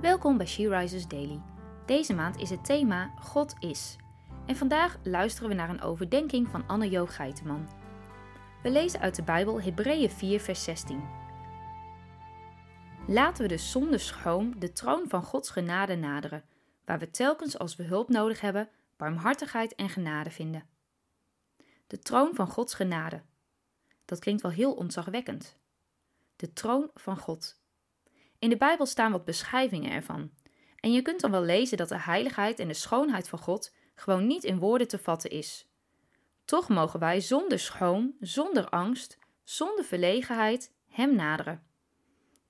Welkom bij She Rises Daily. Deze maand is het thema God is. En vandaag luisteren we naar een overdenking van Anne-Jo Geiteman. We lezen uit de Bijbel Hebreeën 4 vers 16. Laten we dus zonder schroom de troon van Gods genade naderen, waar we telkens als we hulp nodig hebben, barmhartigheid en genade vinden. De troon van Gods genade. Dat klinkt wel heel ontzagwekkend. De troon van God. In de Bijbel staan wat beschrijvingen ervan. En je kunt dan wel lezen dat de heiligheid en de schoonheid van God gewoon niet in woorden te vatten is. Toch mogen wij zonder schroom, zonder angst, zonder verlegenheid Hem naderen.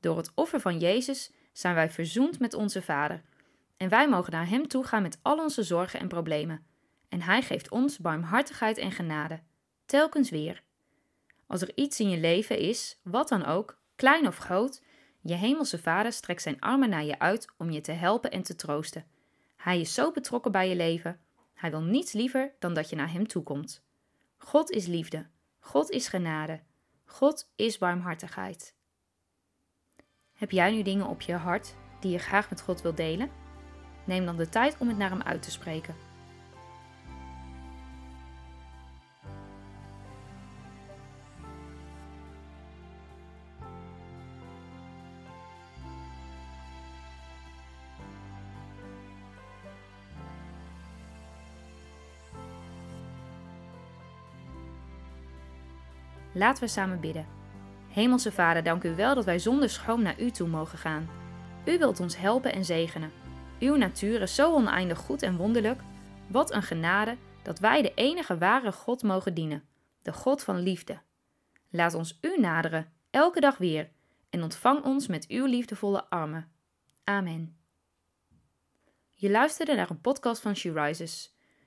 Door het offer van Jezus zijn wij verzoend met onze Vader. En wij mogen naar Hem toe gaan met al onze zorgen en problemen. En Hij geeft ons barmhartigheid en genade, telkens weer. Als er iets in je leven is, wat dan ook, klein of groot, je hemelse Vader strekt zijn armen naar je uit om je te helpen en te troosten. Hij is zo betrokken bij je leven. Hij wil niets liever dan dat je naar Hem toekomt. God is liefde. God is genade. God is barmhartigheid. Heb jij nu dingen op je hart die je graag met God wilt delen? Neem dan de tijd om het naar Hem uit te spreken. Laten we samen bidden. Hemelse Vader, dank u wel dat wij zonder schroom naar u toe mogen gaan. U wilt ons helpen en zegenen. Uw natuur is zo oneindig goed en wonderlijk. Wat een genade dat wij de enige ware God mogen dienen, de God van liefde. Laat ons u naderen, elke dag weer, en ontvang ons met uw liefdevolle armen. Amen. Je luisterde naar een podcast van She Rises.